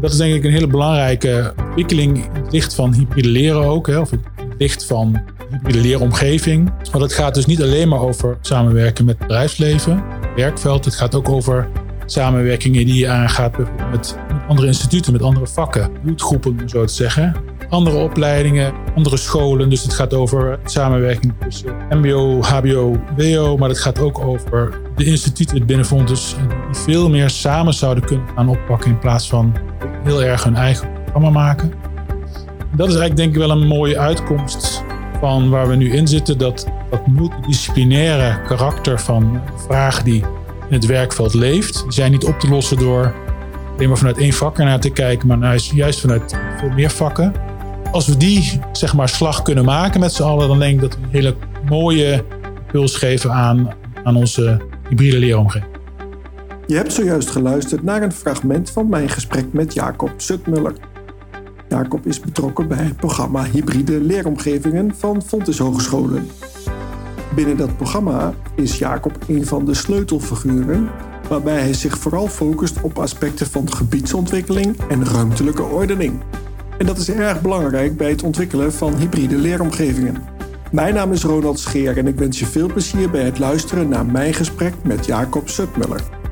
Dat is denk ik een hele belangrijke ontwikkeling in het licht van hybride leren ook. Hè, of het licht van hybride leeromgeving. Maar het gaat dus niet alleen maar over samenwerken met het bedrijfsleven, werkveld. Het gaat ook over samenwerkingen die je aangaat met, andere instituten, met andere vakken, bloedgroepen zo te zeggen. Andere opleidingen, andere scholen. Dus het gaat over samenwerking tussen MBO, HBO, WO. Maar het gaat ook over de instituten binnen Fontes die veel meer samen zouden kunnen gaan oppakken in plaats van heel erg hun eigen programma maken. Dat is eigenlijk denk ik wel een mooie uitkomst van waar we nu in zitten. Dat, dat multidisciplinaire karakter van vragen die in het werkveld leeft. Die zijn niet op te lossen door alleen maar vanuit één vak naar te kijken, maar juist vanuit veel meer vakken. Als we die zeg maar, slag kunnen maken met z'n allen, dan denk ik dat we een hele mooie impuls geven aan, aan onze hybride leeromgeving. Je hebt zojuist geluisterd naar een fragment van mijn gesprek met Jacob Sutmuller. Jacob is betrokken bij het programma Hybride Leeromgevingen van Fontes Hogescholen. Binnen dat programma is Jacob een van de sleutelfiguren, waarbij hij zich vooral focust op aspecten van gebiedsontwikkeling en ruimtelijke ordening. En dat is erg belangrijk bij het ontwikkelen van hybride leeromgevingen. Mijn naam is Ronald Scheer en ik wens je veel plezier bij het luisteren naar mijn gesprek met Jacob Sutmuller.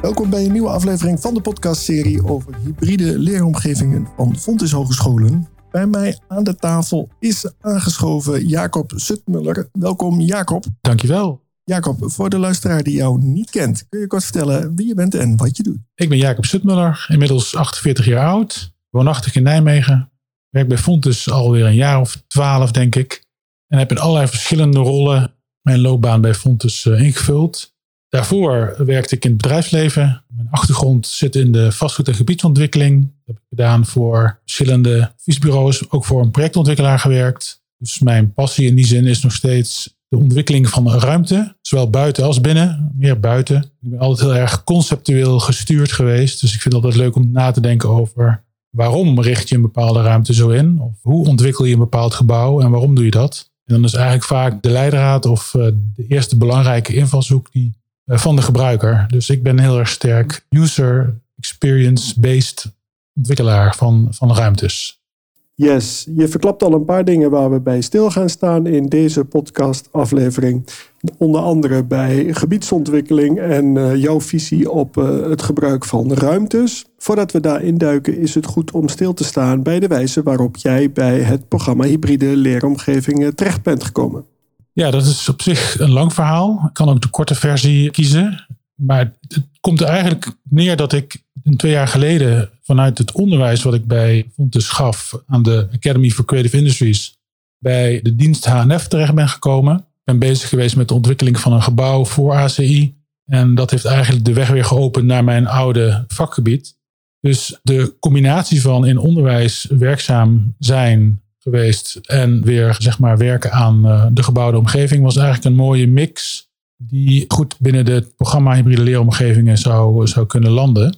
Welkom bij een nieuwe aflevering van de podcastserie over hybride leeromgevingen van Fontis Hogescholen. Bij mij aan de tafel is aangeschoven Jacob Sutmuller. Welkom Jacob. Dankjewel. Jacob, voor de luisteraar die jou niet kent, kun je kort vertellen wie je bent en wat je doet? Ik ben Jacob Sutmuller, inmiddels 48 jaar oud, woonachtig in Nijmegen. Werk bij Fontes alweer een jaar of twaalf, denk ik. En heb in allerlei verschillende rollen mijn loopbaan bij Fontes eh, ingevuld. Daarvoor werkte ik in het bedrijfsleven. Mijn achtergrond zit in de vastgoed- en gebiedsontwikkeling. Dat heb ik gedaan voor verschillende adviesbureaus, ook voor een projectontwikkelaar gewerkt. Dus mijn passie in die zin is nog steeds de ontwikkeling van ruimte, zowel buiten als binnen, meer buiten. Ik ben altijd heel erg conceptueel gestuurd geweest, dus ik vind het altijd leuk om na te denken over waarom richt je een bepaalde ruimte zo in? Of hoe ontwikkel je een bepaald gebouw en waarom doe je dat? En dan is eigenlijk vaak de leidraad of eh, de eerste belangrijke invalshoek die van de gebruiker. Dus ik ben heel erg sterk user experience-based ontwikkelaar van, van ruimtes. Yes, je verklapt al een paar dingen waar we bij stil gaan staan in deze podcast-aflevering. Onder andere bij gebiedsontwikkeling en uh, jouw visie op uh, het gebruik van ruimtes. Voordat we daar induiken, is het goed om stil te staan bij de wijze waarop jij bij het programma Hybride Leeromgevingen terecht bent gekomen. Ja, dat is op zich een lang verhaal. Ik kan ook de korte versie kiezen. Maar het komt er eigenlijk neer dat ik twee jaar geleden vanuit het onderwijs wat ik bij Fontes gaf aan de Academy for Creative Industries bij de dienst HNF terecht ben gekomen. Ik ben bezig geweest met de ontwikkeling van een gebouw voor ACI. En dat heeft eigenlijk de weg weer geopend naar mijn oude vakgebied. Dus de combinatie van in onderwijs werkzaam zijn geweest en weer zeg maar werken aan eh, de gebouwde omgeving was eigenlijk een mooie mix die goed binnen het programma hybride leeromgevingen zou, zou kunnen landen.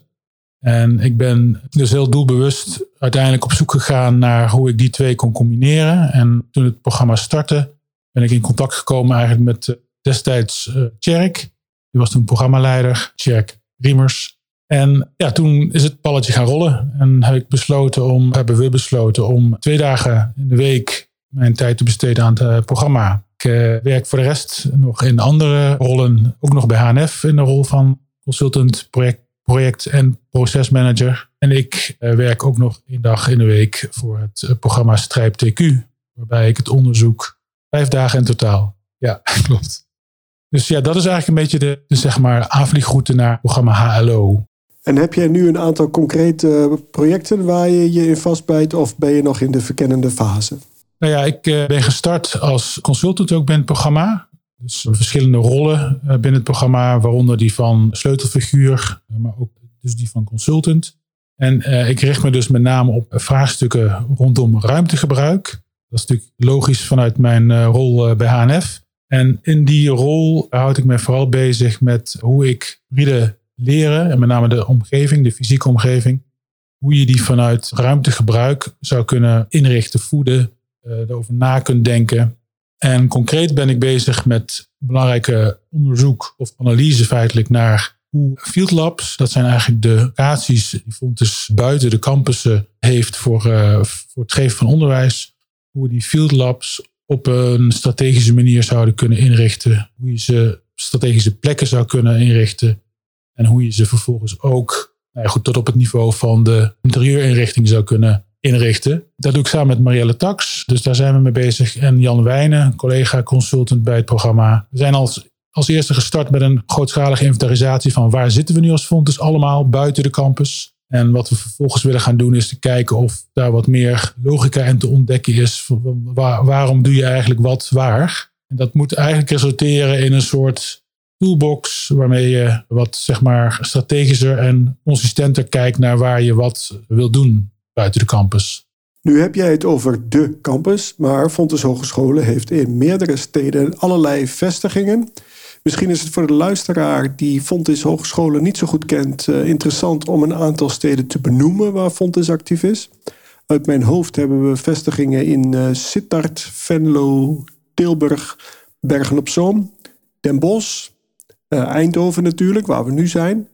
En ik ben dus heel doelbewust uiteindelijk op zoek gegaan naar hoe ik die twee kon combineren. En toen het programma startte, ben ik in contact gekomen eigenlijk met eh, destijds uh, Tjerk. Die was toen programmaleider, Tjerk Riemers. En ja, toen is het balletje gaan rollen. En heb ik besloten om, hebben we besloten om twee dagen in de week mijn tijd te besteden aan het eh, programma. Ik werk voor de rest nog in andere rollen, ook nog bij HNF in de rol van consultant, project project- en procesmanager. En ik uh, werk ook nog een dag in de week voor het programma Strijp TQ, waarbij ik het onderzoek vijf dagen in totaal. Ja, klopt. Dus ja, dat is eigenlijk een beetje de, zeg maar aanvliegroute naar programma HLO. En heb jij nu een aantal concrete projecten waar je je in vastbijt of ben je nog in de verkennende fase? Nou ja, ik uh, ben gestart als consultant ook bij het programma. Dus verschillende rollen eh, binnen het programma, waaronder die van sleutelfiguur, eh, maar ook dus die van consultant. En ik richt me dus met name op vraagstukken rondom ruimtegebruik. Dat is natuurlijk logisch vanuit mijn rol bij HNF. En in die rol houd ik me vooral bezig met hoe ik hybride leren, en met name de omgeving, de fysieke omgeving, hoe je die vanuit ruimtegebruik zou kunnen inrichten, voeden, erover na kunt denken. En concreet ben ik bezig met belangrijke onderzoek of analyse feitelijk naar hoe Field Labs, dat zijn eigenlijk de locaties die Fontes buiten de campussen heeft voor, voor het geven van onderwijs, hoe die Field Labs op een strategische manier zouden kunnen inrichten, hoe je ze strategische plekken zou kunnen inrichten en hoe je ze vervolgens ook nou ja, goed, tot op het niveau van de interieurinrichting zou kunnen inrichten. Dat doe ik samen met Marielle Tax. Dus daar zijn we mee bezig. En Jan Wijnen, collega consultant bij het programma. We zijn als, als eerste gestart met een grootschalige inventarisatie van waar zitten we nu als fonds allemaal buiten de campus. En wat we vervolgens willen gaan doen is te kijken of daar wat meer logica in te ontdekken is. waarom doe je eigenlijk wat waar? En dat moet eigenlijk resulteren in een soort toolbox waarmee je wat zeg maar strategischer en consistenter kijkt naar waar je wat wil doen buiten de campus. Nu heb jij het over de campus, maar Fontes Hogescholen heeft in meerdere steden allerlei vestigingen. Misschien is het voor de luisteraar die Fontes Hogescholen niet zo goed kent, eh, interessant om een aantal steden te benoemen waar Fontes actief is. Uit mijn hoofd hebben we vestigingen in uh, Sittard, Venlo, Tilburg, Bergen op Zoom, Den Bosch, Eindhoven natuurlijk, waar we nu zijn.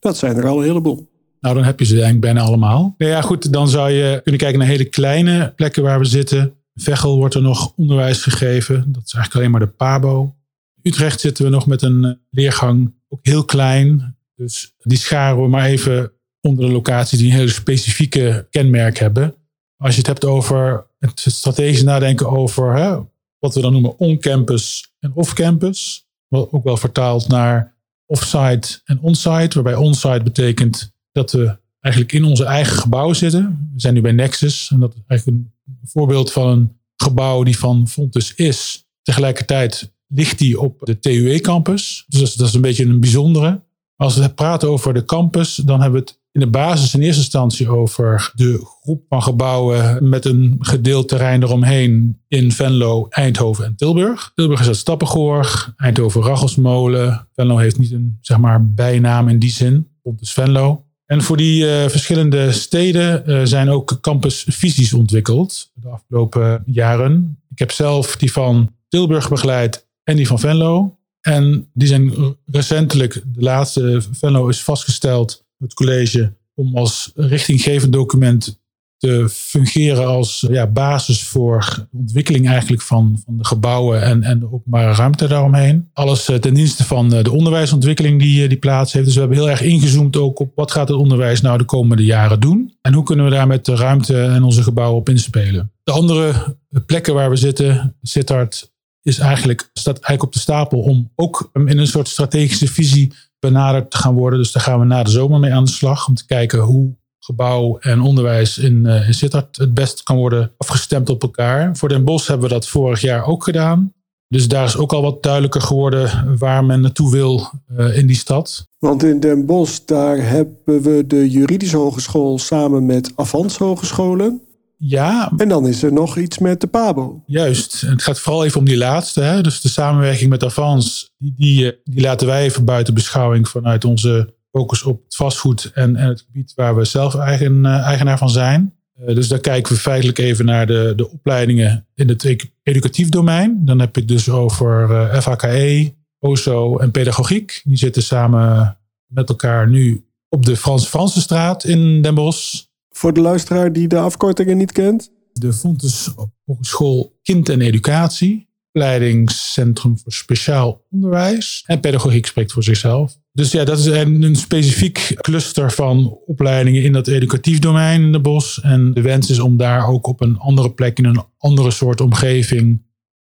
Dat zijn er al een heleboel. Nou, dan heb je ze eigenlijk bijna allemaal. Nou ja, goed, dan zou je kunnen kijken naar hele kleine plekken waar we zitten. Veghel wordt er nog onderwijs gegeven. Dat is eigenlijk alleen maar de PABO. Utrecht zitten we nog met een eh, leergang, ook heel klein. Dus die scharen we maar even onder de locaties die een hele specifieke kenmerk hebben. Als je het hebt over het strategisch nadenken over wat we dan noemen on-campus en off-campus ook wel vertaald naar offsite en onsite, waarbij onsite betekent dat we eigenlijk in onze eigen gebouw zitten. We zijn nu bij Nexus en dat is eigenlijk een voorbeeld van een gebouw die van Fontes is. Tegelijkertijd ligt die op de TUE-campus. Dus dat is, een beetje een bijzondere. Als we praten over de campus, dan hebben we het in de basis in eerste instantie over de groep van gebouwen met een gedeeld terrein eromheen in Venlo, Eindhoven en Tilburg. Tilburg is het Stappengoor, Eindhoven Rachelsmolen. Venlo heeft niet een zeg maar, bijnaam in die zin, dus Venlo. En voor die uh, verschillende steden uh, zijn ook campusvisies ontwikkeld de afgelopen jaren. Ik heb zelf die van Tilburg begeleid en die van Venlo. En die zijn recentelijk, de laatste Venlo is vastgesteld het college om als richtinggevend document te fungeren als ja, basis voor de ontwikkeling eigenlijk van, van de gebouwen en, en de openbare ruimte daaromheen. Alles eh, ten dienste van eh, de onderwijsontwikkeling die, eh, die plaats heeft. Dus we hebben heel erg ingezoomd ook op wat gaat het onderwijs nou de komende jaren doen. En hoe kunnen we daar met de ruimte en onze gebouwen op inspelen. De andere plekken waar we zitten, Sittard, is eigenlijk, staat eigenlijk op de stapel om ook in een soort strategische visie benaderd gaan worden. Dus daar gaan we na de zomer mee aan de slag om te kijken hoe gebouw en onderwijs in, uh, in Sittard het best kan worden afgestemd op elkaar. Voor Den Bosch hebben we dat vorig jaar ook gedaan. Dus daar is ook al wat duidelijker geworden waar men naartoe wil uh, in die stad. Want in Den Bosch, daar hebben we de juridische hogeschool samen met Avans Hogescholen. Ja. En dan is er nog iets met de Pabo. Juist. Het gaat vooral even om die laatste. Hè? Dus de samenwerking met Avans, die, die, eh, die laten wij even buiten beschouwing vanuit onze focus op het vastgoed en, en het gebied waar we zelf eigen, uh, eigenaar van zijn. Uh, dus daar kijken we feitelijk even naar de, de opleidingen in het educatief domein. Dan heb ik dus over uh, FHKE, OSO en pedagogiek. Die zitten samen met elkaar nu op de Frans-Franse straat in Den Bosch. Voor de luisteraar die de afkortingen niet kent. De Fontes Hogeschool Kind en Educatie. Opleidingscentrum voor Speciaal Onderwijs. En pedagogiek spreekt voor zichzelf. Dus ja, dat is een, een specifiek cluster van opleidingen in dat educatief domein in de bos. En de wens is om daar ook op een andere plek in een andere soort omgeving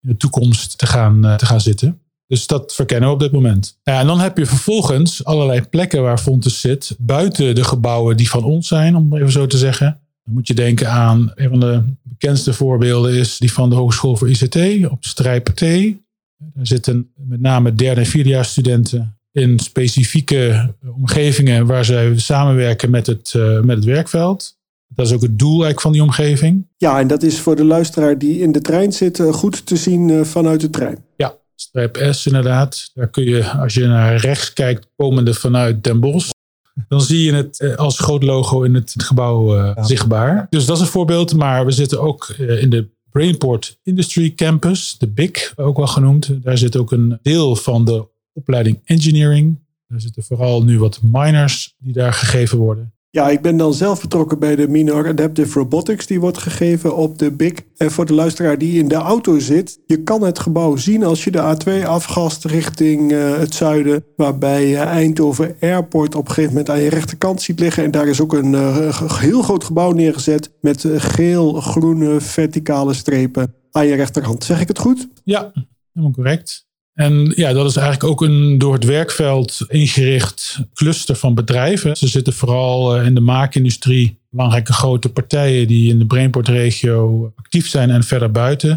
in de toekomst te gaan, uh, te gaan zitten. Dus dat verkennen we op dit moment. Ja, en dan heb je vervolgens allerlei plekken waar Fontes zit, buiten de gebouwen die van ons zijn, om even zo te zeggen. Dan moet je denken aan, een van de bekendste voorbeelden is die van de Hogeschool voor ICT op Strijp T. Daar zitten met name derde en vierdejaarsstudenten in specifieke omgevingen waar zij samenwerken met het, uh, met het werkveld. Dat is ook het doel eigenlijk van die omgeving. Ja, en dat is voor de luisteraar die in de trein zit eh, goed te zien uh, vanuit de trein. Ja, Streep S inderdaad. Daar kun je, als je naar rechts kijkt, komende vanuit Den Bosch, dan zie je het eh, als groot logo in het gebouw uh, zichtbaar. Dus dat is een voorbeeld. Maar we zitten ook uh, in de Brainport Industry Campus, de BIC ook wel genoemd. Daar zit ook een deel van de opleiding engineering. Er zitten vooral nu wat miners die daar gegeven worden. Ja, ik ben dan zelf betrokken bij de Minor Adaptive Robotics. Die wordt gegeven op de BIC. En voor de luisteraar die in de auto zit, je kan het gebouw zien als je de A2 afgast richting uh, het zuiden. Waarbij Eindhoven Airport op een gegeven moment aan je rechterkant ziet liggen. En daar is ook een uh, heel groot gebouw neergezet met uh, geel-groene verticale strepen aan je rechterhand. Zeg ik het goed? Ja, helemaal correct. En ja, dat is eigenlijk ook een door het werkveld ingericht cluster van bedrijven. Ze zitten vooral eh, in de maakindustrie, belangrijke grote partijen die in de Brainport-regio actief zijn en verder buiten.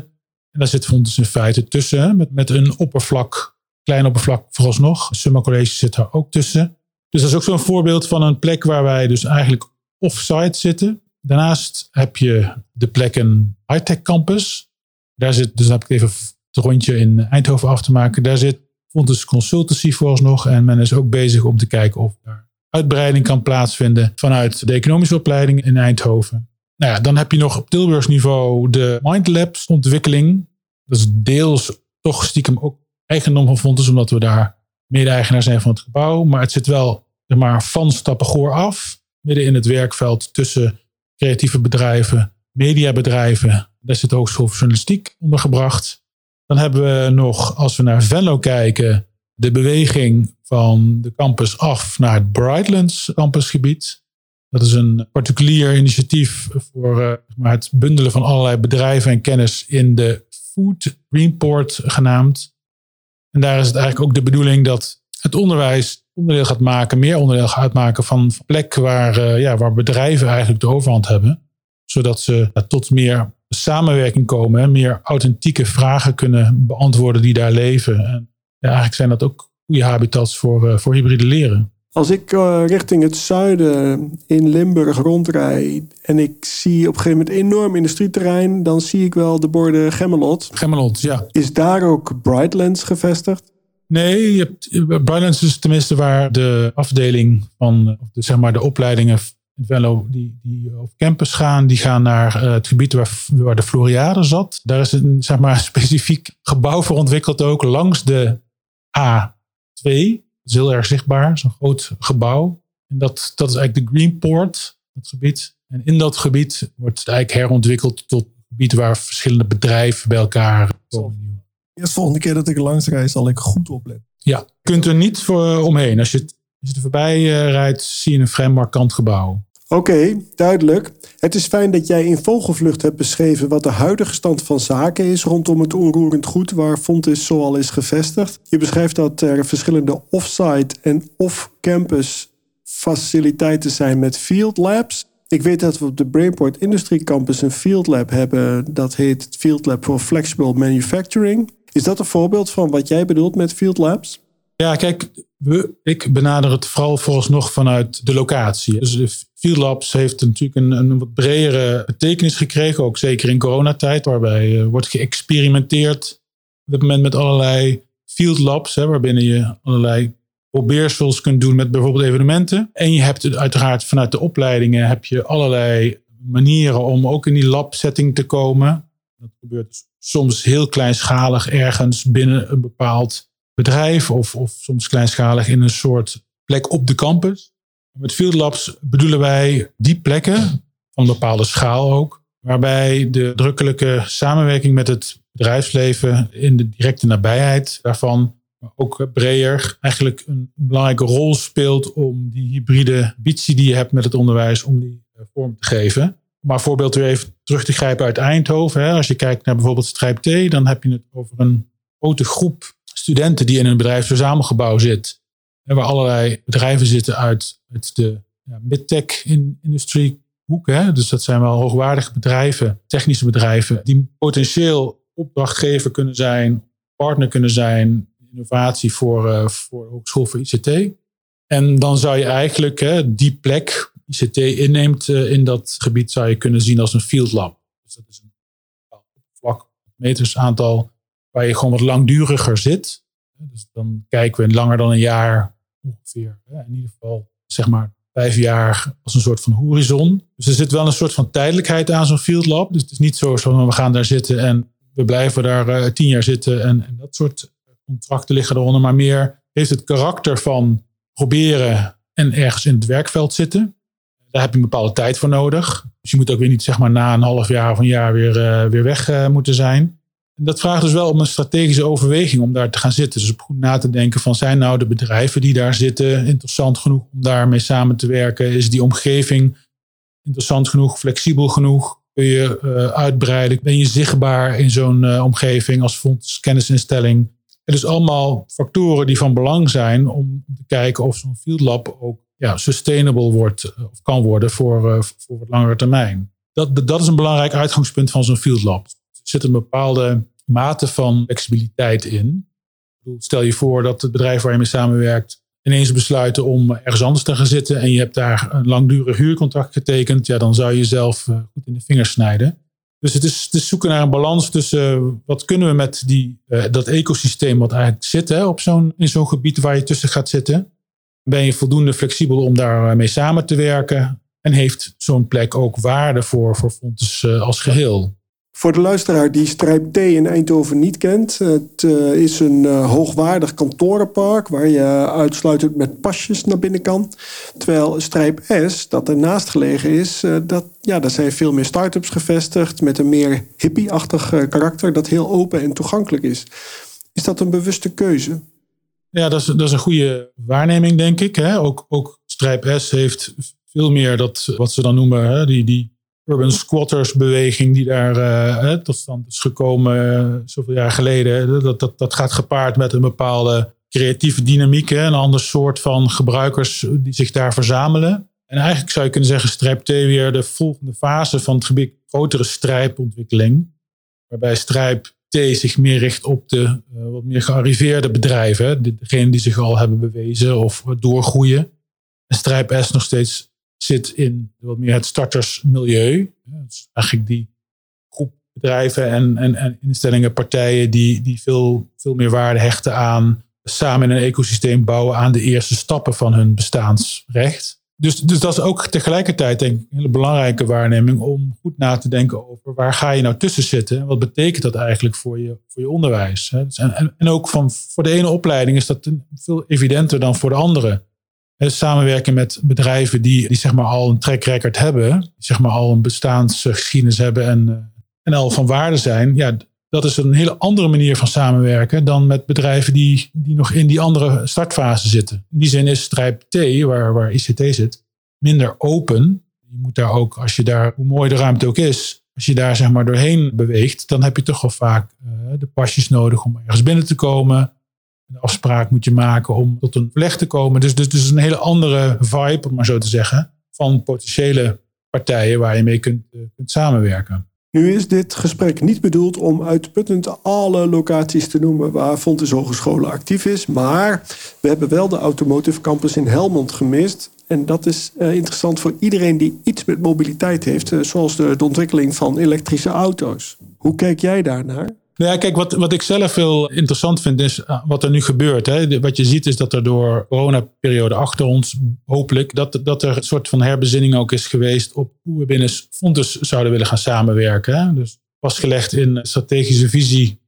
En daar zit Fontes in feite tussen, met, met een oppervlak, klein oppervlak vooralsnog. Summa College zit daar ook tussen. Dus dat is ook zo'n voorbeeld van een plek waar wij dus eigenlijk off-site zitten. Daarnaast heb je de plek een high-tech campus. Daar zit, dus heb ik even rondje in Eindhoven af te maken. Daar zit Fontes Consultancy vooralsnog. En men is ook bezig om te kijken of daar uitbreiding kan plaatsvinden vanuit de economische opleiding in Eindhoven. Nou ja, dan heb je nog op Tilburgs niveau de Mindlabs ontwikkeling. Dat is deels toch stiekem ook eigendom van Fontes, omdat we daar mede-eigenaar zijn van het gebouw. Maar het zit wel zeg maar, van Stappengoor af, midden in het werkveld tussen creatieve bedrijven, mediabedrijven. Daar zit de Hogeschool voor Journalistiek ondergebracht. Dan hebben we nog, als we naar Venlo kijken, de beweging van de campus af naar het Brightlands campusgebied. Dat is een particulier initiatief voor maar het bundelen van allerlei bedrijven en kennis in de Food Greenport genaamd. En daar is het eigenlijk ook de bedoeling dat het onderwijs onderdeel gaat maken, meer onderdeel gaat maken van plekken waar, uh, ja, waar bedrijven eigenlijk de overhand hebben. Zodat ze tot meer samenwerking komen en meer authentieke vragen kunnen beantwoorden die daar leven. En ja, eigenlijk zijn dat ook goede habitats voor, uh, voor hybride leren. Als ik uh, richting het zuiden in Limburg rondrijd en ik zie op een gegeven moment enorm industrieterrein, dan zie ik wel de borden Gemmelot. Gemmelot, ja. Is daar ook Brightlands gevestigd? Nee, je hebt, Brightlands is tenminste waar de afdeling van zeg maar de opleidingen Venlo die, die op campus gaan, die gaan naar uh, het gebied waar, waar de Floriade zat. Daar is een zeg maar, specifiek gebouw voor ontwikkeld ook langs de A2. Dat is heel erg zichtbaar, zo'n groot gebouw. En dat, dat is eigenlijk de Greenport, het gebied. En in dat gebied wordt het eigenlijk herontwikkeld tot een gebied waar verschillende bedrijven bij elkaar komen. Eerst volgende keer dat ik langs rijd, zal ik goed opletten. Ja, je kunt er niet voor omheen. Als je, als je er voorbij rijdt, zie je een vrij markant gebouw. Oké, duidelijk. Het is fijn dat jij in vogelvlucht hebt beschreven wat de huidige stand van zaken is rondom het onroerend goed waar Fontis zoal is gevestigd. Je beschrijft dat er verschillende off-site en off-campus faciliteiten zijn met field labs. Ik weet dat we op de Brainport Industry Campus een field lab hebben. Dat heet Field Lab for Flexible Manufacturing. Is dat een voorbeeld van wat jij bedoelt met field labs? Ja, kijk, ik benader het vooral vooralsnog vanuit de locatie. Dus Field Labs heeft natuurlijk een, een wat bredere betekenis gekregen, ook zeker in coronatijd, waarbij uh, wordt geëxperimenteerd op dit moment met allerlei Field Labs, hè, waarbinnen je allerlei probeersels kunt doen met bijvoorbeeld evenementen. En je hebt uiteraard vanuit de opleidingen heb je allerlei manieren om ook in die lab setting te komen. Dat gebeurt soms heel kleinschalig ergens binnen een bepaald bedrijf of, of soms kleinschalig in een soort plek op de campus. Met Field Labs bedoelen wij die plekken, van een bepaalde schaal ook, waarbij de drukkelijke samenwerking met het bedrijfsleven in de directe nabijheid daarvan, maar ook breder, eigenlijk een belangrijke rol speelt om die hybride ambitie die je hebt met het onderwijs, om die eh, vorm te geven. Maar voorbeeld weer even terug te grijpen uit Eindhoven. Als je kijkt naar bijvoorbeeld Strijp T, dan heb je het over een grote groep studenten die in een bedrijfsverzamelgebouw zit. Waar allerlei bedrijven zitten uit, de ja, mid-tech industrie hoek. Hè? Dus dat zijn wel hoogwaardige bedrijven, technische bedrijven, die potentieel opdrachtgever kunnen zijn, partner kunnen zijn, innovatie voor, uh, voor de Hogeschool voor ICT. En dan zou je eigenlijk hè, die plek, ICT inneemt uh, in dat gebied, zou je kunnen zien als een field lab. Dus dat is een vlak metersaantal waar je gewoon wat langduriger zit. Dus dan kijken we langer dan een jaar ongeveer. In ieder geval zeg maar vijf jaar als een soort van horizon. Dus er zit wel een soort van tijdelijkheid aan zo'n field lab. Dus het is niet zo van we gaan daar zitten en we blijven daar uh, tien jaar zitten en, dat soort contracten liggen eronder. Maar meer heeft het karakter van proberen en ergens in het werkveld zitten. Daar heb je een bepaalde tijd voor nodig. Dus je moet ook weer niet zeg maar, na een half jaar of een jaar weer, uh, weer weg uh, moeten zijn. Dat vraagt dus wel om een strategische overweging om daar te gaan zitten. Dus op goed na te denken van zijn nou de bedrijven die daar zitten interessant genoeg om daarmee samen te werken? Is die omgeving interessant genoeg, flexibel genoeg? Kun je uh, uitbreiden? Ben je zichtbaar in zo'n omgeving als fonds kennisinstelling? Het is allemaal factoren die van belang zijn om te kijken of zo'n field lab ook ja, sustainable wordt eh, of kan worden voor, voor wat langere termijn. Dat, dat is een belangrijk uitgangspunt van zo'n field lab. Zit een bepaalde mate van flexibiliteit in. Stel je voor dat het bedrijf waar je mee samenwerkt ineens besluiten om ergens anders te gaan zitten en je hebt daar een langdurig huurcontract getekend, ja, dan zou je jezelf eh, goed in de vingers snijden. Dus het is, het zoeken naar een balans tussen wat kunnen we met die, dat ecosysteem wat eigenlijk zit hè, op zo'n, in zo'n gebied waar je tussen gaat zitten ben je voldoende flexibel om daarmee samen te werken? En heeft zo'n plek ook waarde voor, voor Fontes eh, als geheel? Voor de luisteraar die Strijp T in Eindhoven niet kent, het uh, is een uh, hoogwaardig kantorenpark waar je uitsluitend met pasjes naar binnen kan. Terwijl Strijp S, dat ernaast gelegen is, uh, dat, ja, daar zijn veel meer start-ups gevestigd met een meer hippie-achtig karakter dat heel open en toegankelijk is. Is dat een bewuste keuze? Ja, dat is, dat is een goede waarneming, denk ik. Hè? Ook, ook Strijp S heeft veel meer dat, wat ze dan noemen, hè? Die, die urban squatters beweging die daar uh, tot stand is gekomen uh, zoveel jaar geleden. Dat, dat, dat gaat gepaard met een bepaalde creatieve dynamiek. Hè? Een ander soort van gebruikers die zich daar verzamelen. En eigenlijk zou je kunnen zeggen, Strijp T weer de volgende fase van het gebied grotere strijpontwikkeling. Waarbij Strijp T zich meer richt op de uh, wat meer gearriveerde bedrijven. Degenen die zich al hebben bewezen of doorgroeien. En Strijp S nog steeds zit in wat meer het startersmilieu. is eigenlijk die groep bedrijven en, en, en instellingen, partijen die, die veel, veel meer waarde hechten aan samen in een ecosysteem bouwen aan de eerste stappen van hun bestaansrecht. Dus, dus dat is ook tegelijkertijd denk ik een hele belangrijke waarneming om goed na te denken over waar ga je nou tussen zitten en wat betekent dat eigenlijk voor je, voor je onderwijs. Dus en, en ook van, voor de ene opleiding is dat veel evidenter dan voor de andere. Samenwerken met bedrijven die, die zeg maar al een track record hebben, zeg maar al een bestaansgeschiedenis hebben en, eh, en al van waarde zijn, ja, dat is een hele andere manier van samenwerken dan met bedrijven die, die nog in die andere startfase zitten. In die zin is Strijp T, waar, waar ICT zit, minder open. Je moet daar ook, als je daar, hoe mooi de ruimte ook is, als je daar zeg maar doorheen beweegt, dan heb je toch wel vaak uh, de pasjes nodig om ergens binnen te komen. Een afspraak moet je maken om tot een verleg te komen. Dus, dus, dus een hele andere vibe, om maar zo te zeggen, van potentiële partijen waar je mee kunt, uh, kunt samenwerken. Nu is dit gesprek niet bedoeld om uitputtend alle locaties te noemen waar Fontes Hogescholen actief is. Maar we hebben wel de Automotive Campus in Helmond gemist. En dat is uh, interessant voor iedereen die iets met mobiliteit heeft, uh, zoals de, de, ontwikkeling van elektrische auto's. Hoe kijk jij daarnaar? Nou ja, kijk, wat, wat ik zelf heel interessant vind is uh, wat er nu gebeurt. Hè. Wat je ziet is dat er door coronaperiode achter ons, hopelijk, dat, dat er een soort van herbezinning ook is geweest op hoe we binnen Fontes zouden willen gaan samenwerken. Hè. Dus vastgelegd in strategische visie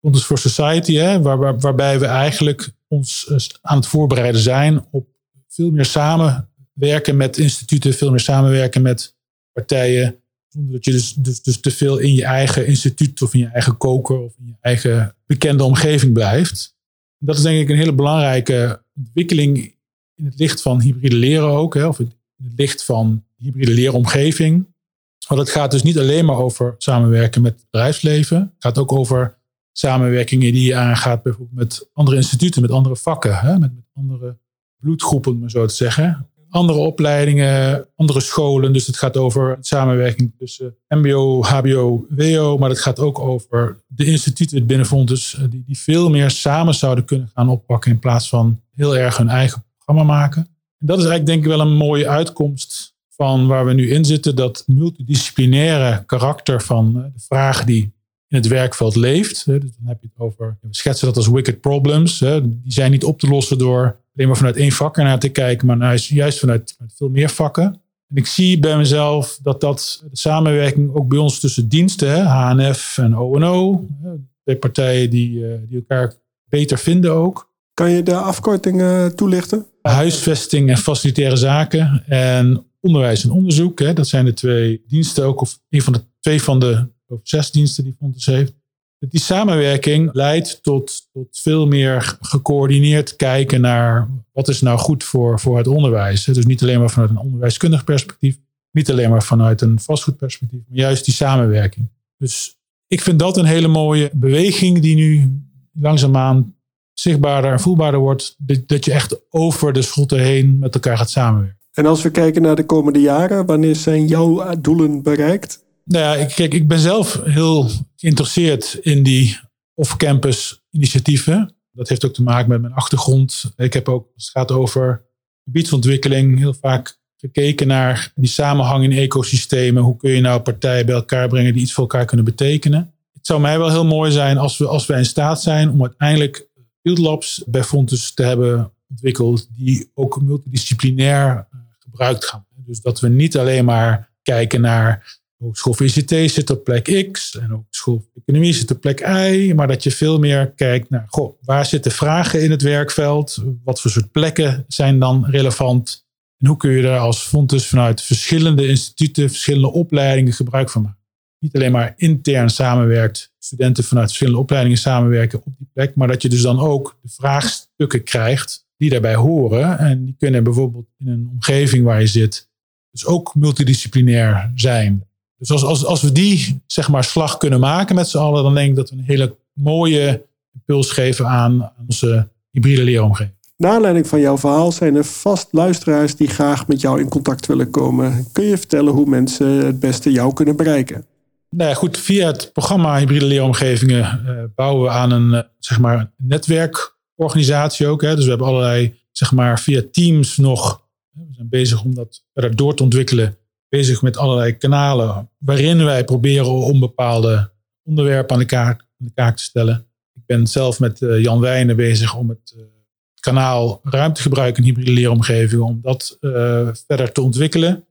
Fontes for Society, hè, waar, waar, waarbij we eigenlijk ons uh, aan het voorbereiden zijn op veel meer samenwerken met instituten, veel meer samenwerken met partijen zonder dat je dus, dus, dus te veel in je eigen instituut of in je eigen koker of in je eigen bekende omgeving blijft. Dat is denk ik een hele belangrijke ontwikkeling in het licht van hybride leren ook. Hè, of in het licht van hybride leeromgeving. Want het gaat dus niet alleen maar over samenwerken met het bedrijfsleven. Het gaat ook over samenwerkingen die je aangaat bijvoorbeeld met andere instituten, met andere vakken, hè, met, met andere bloedgroepen, om maar zo te zeggen andere opleidingen, andere scholen. Dus het gaat over samenwerking tussen MBO, HBO, WO. Maar het gaat ook over de instituten binnen Fontes, eh, die, die veel meer samen zouden kunnen gaan oppakken in plaats van heel erg hun eigen programma maken. En dat is eigenlijk denk ik wel een mooie uitkomst van waar we nu in zitten. Dat multidisciplinaire karakter van eh, de vraag die in het werkveld leeft. Dus dan heb je het over, we schetsen dat als wicked problems. Die zijn niet op te lossen door alleen maar vanuit één vak naar te kijken, maar juist vanuit, veel meer vakken. En ik zie bij mezelf dat dat de samenwerking ook bij ons tussen diensten, HNF en ONO, twee partijen die, eh, die elkaar beter vinden ook. Kan je de afkortingen toelichten? Huisvesting en facilitaire zaken en onderwijs en onderzoek. Hè, dat zijn de twee diensten ook, of een van de twee van de zes diensten die Fontes heeft. Die samenwerking leidt tot, tot veel meer gecoördineerd kijken naar wat is nou goed voor, voor het onderwijs. Dus niet alleen maar vanuit een onderwijskundig perspectief, niet alleen maar vanuit een vastgoedperspectief, maar juist die samenwerking. Dus ik vind dat een hele mooie beweging die nu langzaamaan zichtbaarder en voelbaarder wordt. Dat je echt over de schotten heen met elkaar gaat samenwerken. En als we kijken naar de komende jaren, wanneer zijn jouw doelen bereikt? Nou ja, ik, kijk, ik ben zelf heel geïnteresseerd in die off-campus initiatieven. Dat heeft ook te maken met mijn achtergrond. Ik heb ook, als het gaat over gebiedsontwikkeling, heel vaak gekeken naar die samenhang in ecosystemen. Hoe kun je nou partijen bij elkaar brengen die iets voor elkaar kunnen betekenen? Het zou mij wel heel mooi zijn als we, als we in staat zijn om uiteindelijk field labs bij Fontes te hebben ontwikkeld die ook multidisciplinair eh, gebruikt gaan. Dus dat we niet alleen maar kijken naar Hogeschool VCT zit op plek X en Hogeschool Economie zit op plek Y. Maar dat je veel meer kijkt naar, goh, waar zitten vragen in het werkveld? Wat voor soort plekken zijn dan relevant? En hoe kun je daar als Fontes vanuit verschillende instituten, verschillende opleidingen gebruik van maken? Niet alleen maar intern samenwerkt, studenten vanuit verschillende opleidingen samenwerken op die plek, maar dat je dus dan ook de vraagstukken krijgt die daarbij horen. En die kunnen bijvoorbeeld in een omgeving waar je zit, dus ook multidisciplinair zijn. Dus als, als, als we die zeg maar, slag kunnen maken met z'n allen, dan denk ik dat we een hele mooie impuls geven aan onze hybride leeromgeving. Naar aanleiding van jouw verhaal zijn er vast luisteraars die graag met jou in contact willen komen. Kun je vertellen hoe mensen het beste jou kunnen bereiken? Nou ja, goed, via het programma Hybride Leeromgevingen uh, bouwen we aan een uh, zeg maar netwerkorganisatie ook. Hè. Dus we hebben allerlei, zeg maar, via Teams nog. We zijn bezig om dat verder door te ontwikkelen bezig met allerlei kanalen waarin wij proberen om bepaalde onderwerpen aan de kaak, te stellen. Ik ben zelf met uh, Jan Wijnen bezig om het uh, kanaal ruimtegebruik in hybride leeromgevingen, om dat uh, verder te ontwikkelen.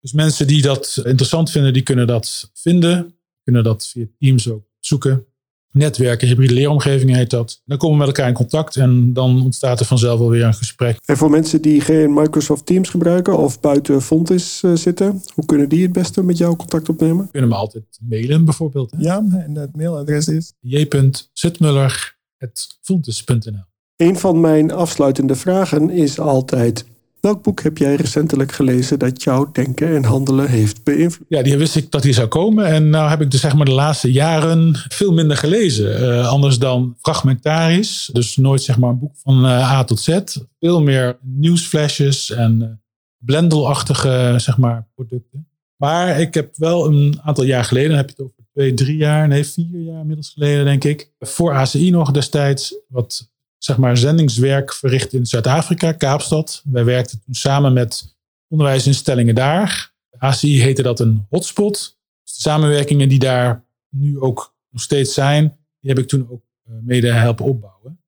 Dus mensen die dat interessant vinden, die kunnen dat vinden. Kunnen dat via Teams ook zoeken netwerken, hybride leeromgeving heet dat. Dan komen we met elkaar in contact en dan ontstaat er vanzelf wel weer een gesprek. En voor mensen die geen Microsoft Teams gebruiken of buiten Fontis uh, zitten, hoe kunnen die het beste met jou contact opnemen? Kunnen me altijd mailen bijvoorbeeld. Hè? Ja, en het mailadres is? j.sutmuller.fontis.nl Een van mijn afsluitende vragen is altijd Welk boek heb jij recentelijk gelezen dat jouw denken en handelen heeft beïnvloed? Ja, die wist ik dat die zou komen. En nou heb ik dus zeg maar de laatste jaren veel minder gelezen. Uh, anders dan fragmentarisch. Dus nooit zeg maar een boek van uh, A tot Z. Veel meer nieuwsflashes en uh, blendelachtige zeg maar producten. Maar ik heb wel een aantal jaar geleden, heb je het over twee, drie jaar, nee vier jaar inmiddels geleden denk ik. Voor ACI nog destijds wat zeg maar, zendingswerk verricht in Zuid-Afrika, Kaapstad. Wij werkten toen samen met onderwijsinstellingen daar. ACI heette dat een hotspot. Dus de samenwerkingen die daar nu ook nog steeds zijn, die heb ik toen ook eh, mede helpen opbouwen.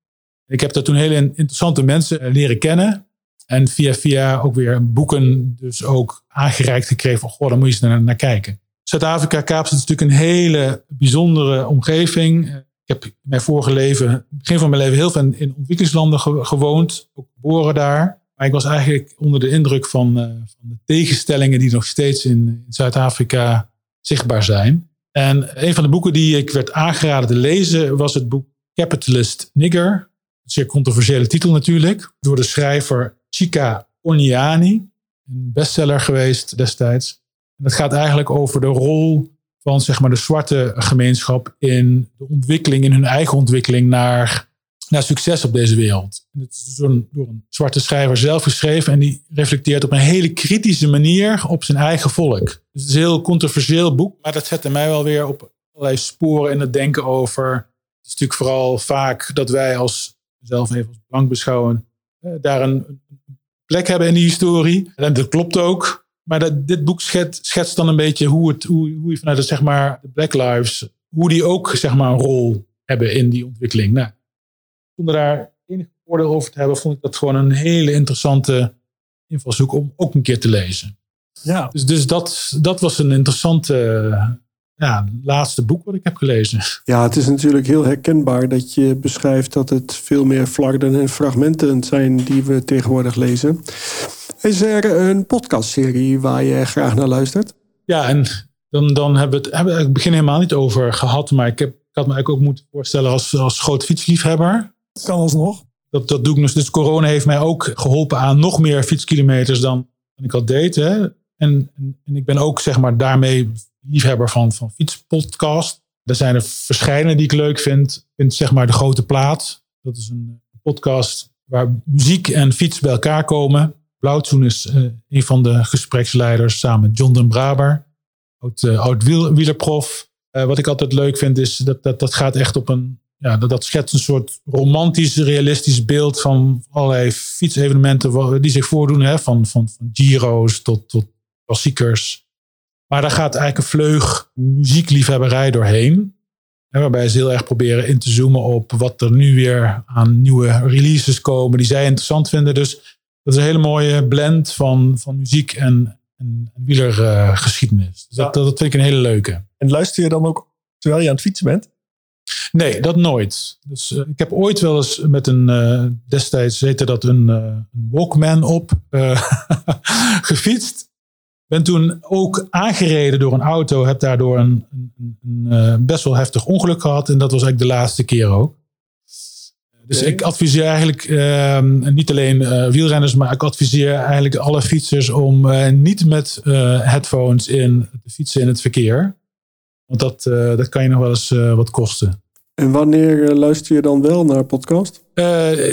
Ik heb daar toen hele interessante mensen eh, leren kennen. En via via ook weer boeken dus ook aangereikt gekregen van, goh, daar moet je eens naar, naar kijken. Zuid-Afrika, Kaapstad is natuurlijk een hele bijzondere omgeving heb in mijn vorige leven, begin van mijn leven, heel veel in ontwikkelingslanden gewoond, ook geboren daar. Maar ik was eigenlijk onder de indruk van, uh, van de tegenstellingen die nog steeds in, in Zuid-Afrika zichtbaar zijn. En een van de boeken die ik werd aangeraden te lezen was het boek Capitalist Nigger. Een zeer controversiële titel natuurlijk. Door de schrijver Chika Oniani. Een bestseller geweest destijds. En het gaat eigenlijk over de rol van zeg maar, de zwarte gemeenschap in de ontwikkeling, in hun eigen ontwikkeling naar, naar succes op deze wereld. En het is door een, door een zwarte schrijver zelf geschreven en die reflecteert op een hele kritische manier op zijn eigen volk. Dus het is een heel controversieel boek, maar dat zette mij wel weer op allerlei sporen in het denken over. Het is natuurlijk vooral vaak dat wij als zelf even als blank beschouwen, eh, daar een plek hebben in die historie. En dat klopt ook. Maar dat, dit boek schetst, schetst dan een beetje hoe, het, hoe, hoe je vanuit de, zeg maar, de Black Lives, hoe die ook zeg maar, een rol hebben in die ontwikkeling. Nou, zonder daar enig oordeel over te hebben, vond ik dat gewoon een hele interessante invalshoek om ook een keer te lezen. Ja. Dus, dus dat, dat was een interessante ja, laatste boek wat ik heb gelezen. Ja, het is natuurlijk heel herkenbaar dat je beschrijft dat het veel meer flarden en fragmenten zijn die we tegenwoordig lezen. Is er een podcastserie waar je graag naar luistert? Ja, en dan, dan hebben we het, hebben het begin helemaal niet over gehad. Maar ik, heb, ik had me eigenlijk ook moeten voorstellen als, als groot fietsliefhebber. Kan alsnog. Dat, dat doe ik dus. Dus corona heeft mij ook geholpen aan nog meer fietskilometers dan, dan ik al deed. Hè. En, en, en ik ben ook zeg maar daarmee liefhebber van, van fietspodcast. Er zijn er verschillende die ik leuk vind. Ik vind zeg maar De Grote Plaat. Dat is een podcast waar muziek en fiets bij elkaar komen. Blauwtsoen is uh, een van de gespreksleiders samen met John den Braber. Oud, uh, oud wiel, wielerprof. Uh, wat ik altijd leuk vind is dat dat, dat gaat echt op een... Ja, dat, dat schetst een soort romantisch, realistisch beeld van allerlei fietsevenementen die zich voordoen. Hè? Van, van, van Giro's tot, tot klassiekers. Maar daar gaat eigenlijk een vleug muziekliefhebberij doorheen. Waarbij ze heel erg proberen in te zoomen op wat er nu weer aan nieuwe releases komen die zij interessant vinden. Dus dat is een hele mooie blend van, van muziek en, en wielergeschiedenis. Dus dat, dat vind ik een hele leuke. En luister je dan ook terwijl je aan het fietsen bent? Nee, dat nooit. Dus uh, ik heb ooit wel eens met een, uh, destijds heette dat een, uh, Walkman op, gefietst ben toen ook aangereden door een auto. Heb daardoor een, een, een, een, best wel heftig ongeluk gehad. En dat was eigenlijk de laatste keer ook. Dus ik adviseer eigenlijk uh, niet alleen uh, wielrenners, maar ik adviseer eigenlijk alle fietsers om uh, niet met headphones in te fietsen in het verkeer. Want dat, dat kan je nog wel eens wat kosten. En wanneer luister je dan wel naar podcast?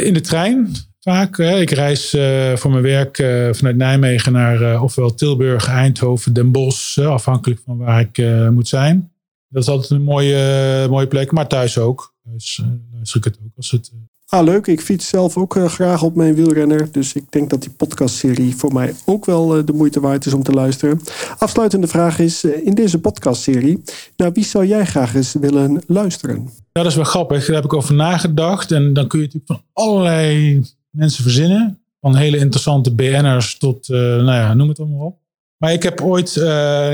in de trein vaak. Ik reis voor mijn werk vanuit Nijmegen naar ofwel Tilburg, Eindhoven, Den Bosch, afhankelijk van waar ik moet zijn. Dat is altijd een mooie, mooie plek, maar thuis ook. Dus luister ik het ook als het. Ah, leuk. Ik fiets zelf ook graag op mijn wielrenner. Dus ik denk dat die podcastserie voor mij ook wel de moeite waard is om te luisteren. Afsluitende vraag is: in deze podcastserie, naar wie zou jij graag eens willen luisteren? Ja, dat is wel grappig. Daar heb ik over nagedacht. En dan kun je natuurlijk van allerlei mensen verzinnen. Van hele interessante BN'ers tot, nou ja, noem het allemaal op. Maar ik heb ooit,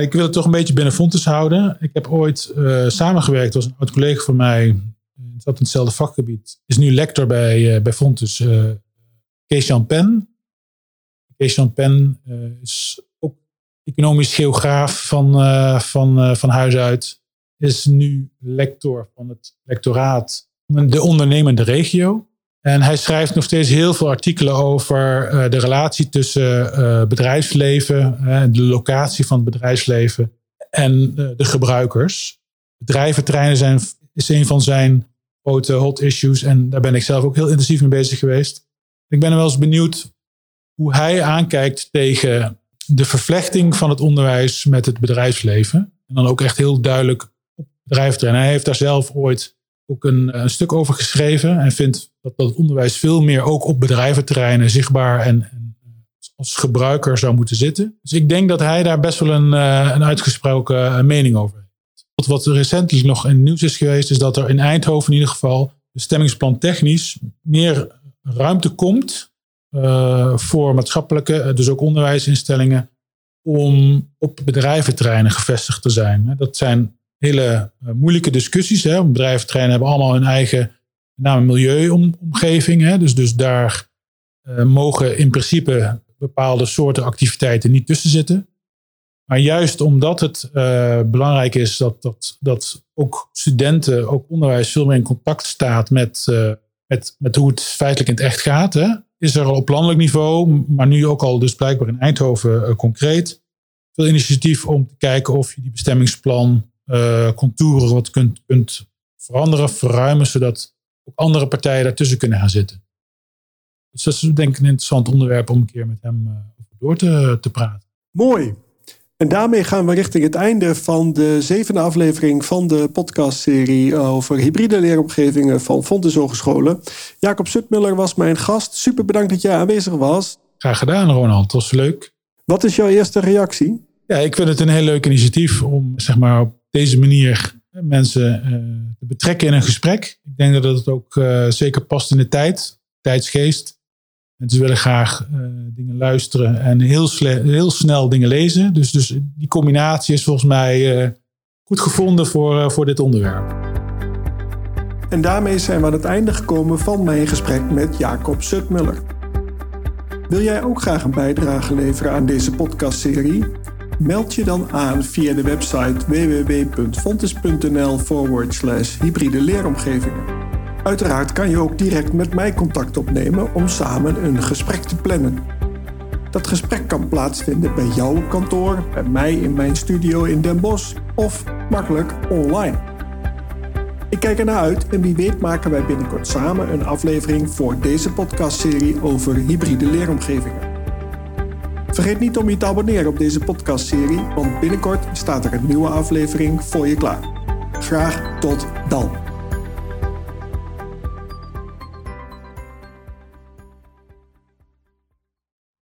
ik wil het toch een beetje binnen houden. Ik heb ooit samengewerkt, was een oud collega van mij, zat in hetzelfde vakgebied. Is nu lector bij, bij Fontes, Kees-Jan Pen. Kees-Jan Pen is ook economisch geograaf van, van, van huis uit. Is nu lector van het lectoraat de ondernemende regio. En hij schrijft nog steeds heel veel artikelen over uh, de relatie tussen uh, bedrijfsleven, uh, de locatie van het bedrijfsleven en de gebruikers. Bedrijventreinen zijn, is een van zijn grote hot issues en daar ben ik zelf ook heel intensief mee bezig geweest. Ik ben wel eens benieuwd hoe hij aankijkt tegen de vervlechting van het onderwijs met het bedrijfsleven. En dan ook echt heel duidelijk op bedrijventreinen. Hij heeft daar zelf ooit ook een, stuk over geschreven en vindt dat, dat onderwijs veel meer ook op bedrijventerreinen zichtbaar en, en, als gebruiker zou moeten zitten. Dus ik denk dat hij daar best wel een, eh, een uitgesproken eh, mening over heeft. Wat, recentelijk nog in het nieuws is geweest, is dat er in Eindhoven in ieder geval bestemmingsplan technisch meer ruimte komt uh, voor maatschappelijke, dus ook onderwijsinstellingen, om op bedrijventerreinen gevestigd te zijn. Dat zijn hele moeilijke discussies. Hè. Bedrijventerreinen hebben allemaal hun eigen met name milieuomgeving. Dus, dus daar mogen in principe bepaalde soorten activiteiten niet tussen zitten. Maar juist omdat het uh, belangrijk is dat, dat, dat ook studenten, ook onderwijs veel meer in contact staat met, uh, met, met hoe het feitelijk in het echt gaat, hè? is er op landelijk niveau, maar nu ook al dus blijkbaar in Eindhoven concreet, veel initiatief om te kijken of je die bestemmingsplan contouren wat kunt, kunt veranderen, verruimen, zodat ook andere partijen daartussen kunnen gaan zitten. Dus dat is denk ik een interessant onderwerp om een keer met hem uh, door te, te praten. Mooi. En daarmee gaan we richting het einde van de zevende aflevering van de podcastserie over hybride leeromgevingen van Fontes Hogescholen. Jacob Sutmuller was mijn gast. Super bedankt dat jij aanwezig was. Graag gedaan, Ronald. Dat was leuk. Wat is jouw eerste reactie? Ja, ik vind het een heel leuk initiatief om zeg maar, op deze manier mensen uh, te betrekken in een gesprek. Ik denk dat het ook uh, zeker past in de tijd, tijdsgeest. Mensen willen graag uh, dingen luisteren en heel, heel, snel dingen lezen. Dus, dus die combinatie is volgens mij goed gevonden voor, voor dit onderwerp. En daarmee zijn we aan het einde gekomen van mijn gesprek met Jacob Sutmuller. Wil jij ook graag een bijdrage leveren aan deze podcastserie? Meld je dan aan via de website www.fontes.nl hybride leeromgevingen. Uiteraard kan je ook direct met mij contact opnemen om samen een gesprek te plannen. Dat gesprek kan plaatsvinden bij jou op kantoor, bij mij in mijn studio in Den Bosch of makkelijk online. Ik kijk ernaar uit en wie weet maken wij binnenkort samen een aflevering voor deze podcastserie over hybride leeromgevingen. Vergeet niet om je te abonneren op deze podcastserie, want binnenkort staat er een nieuwe aflevering voor je klaar. Graag tot dan.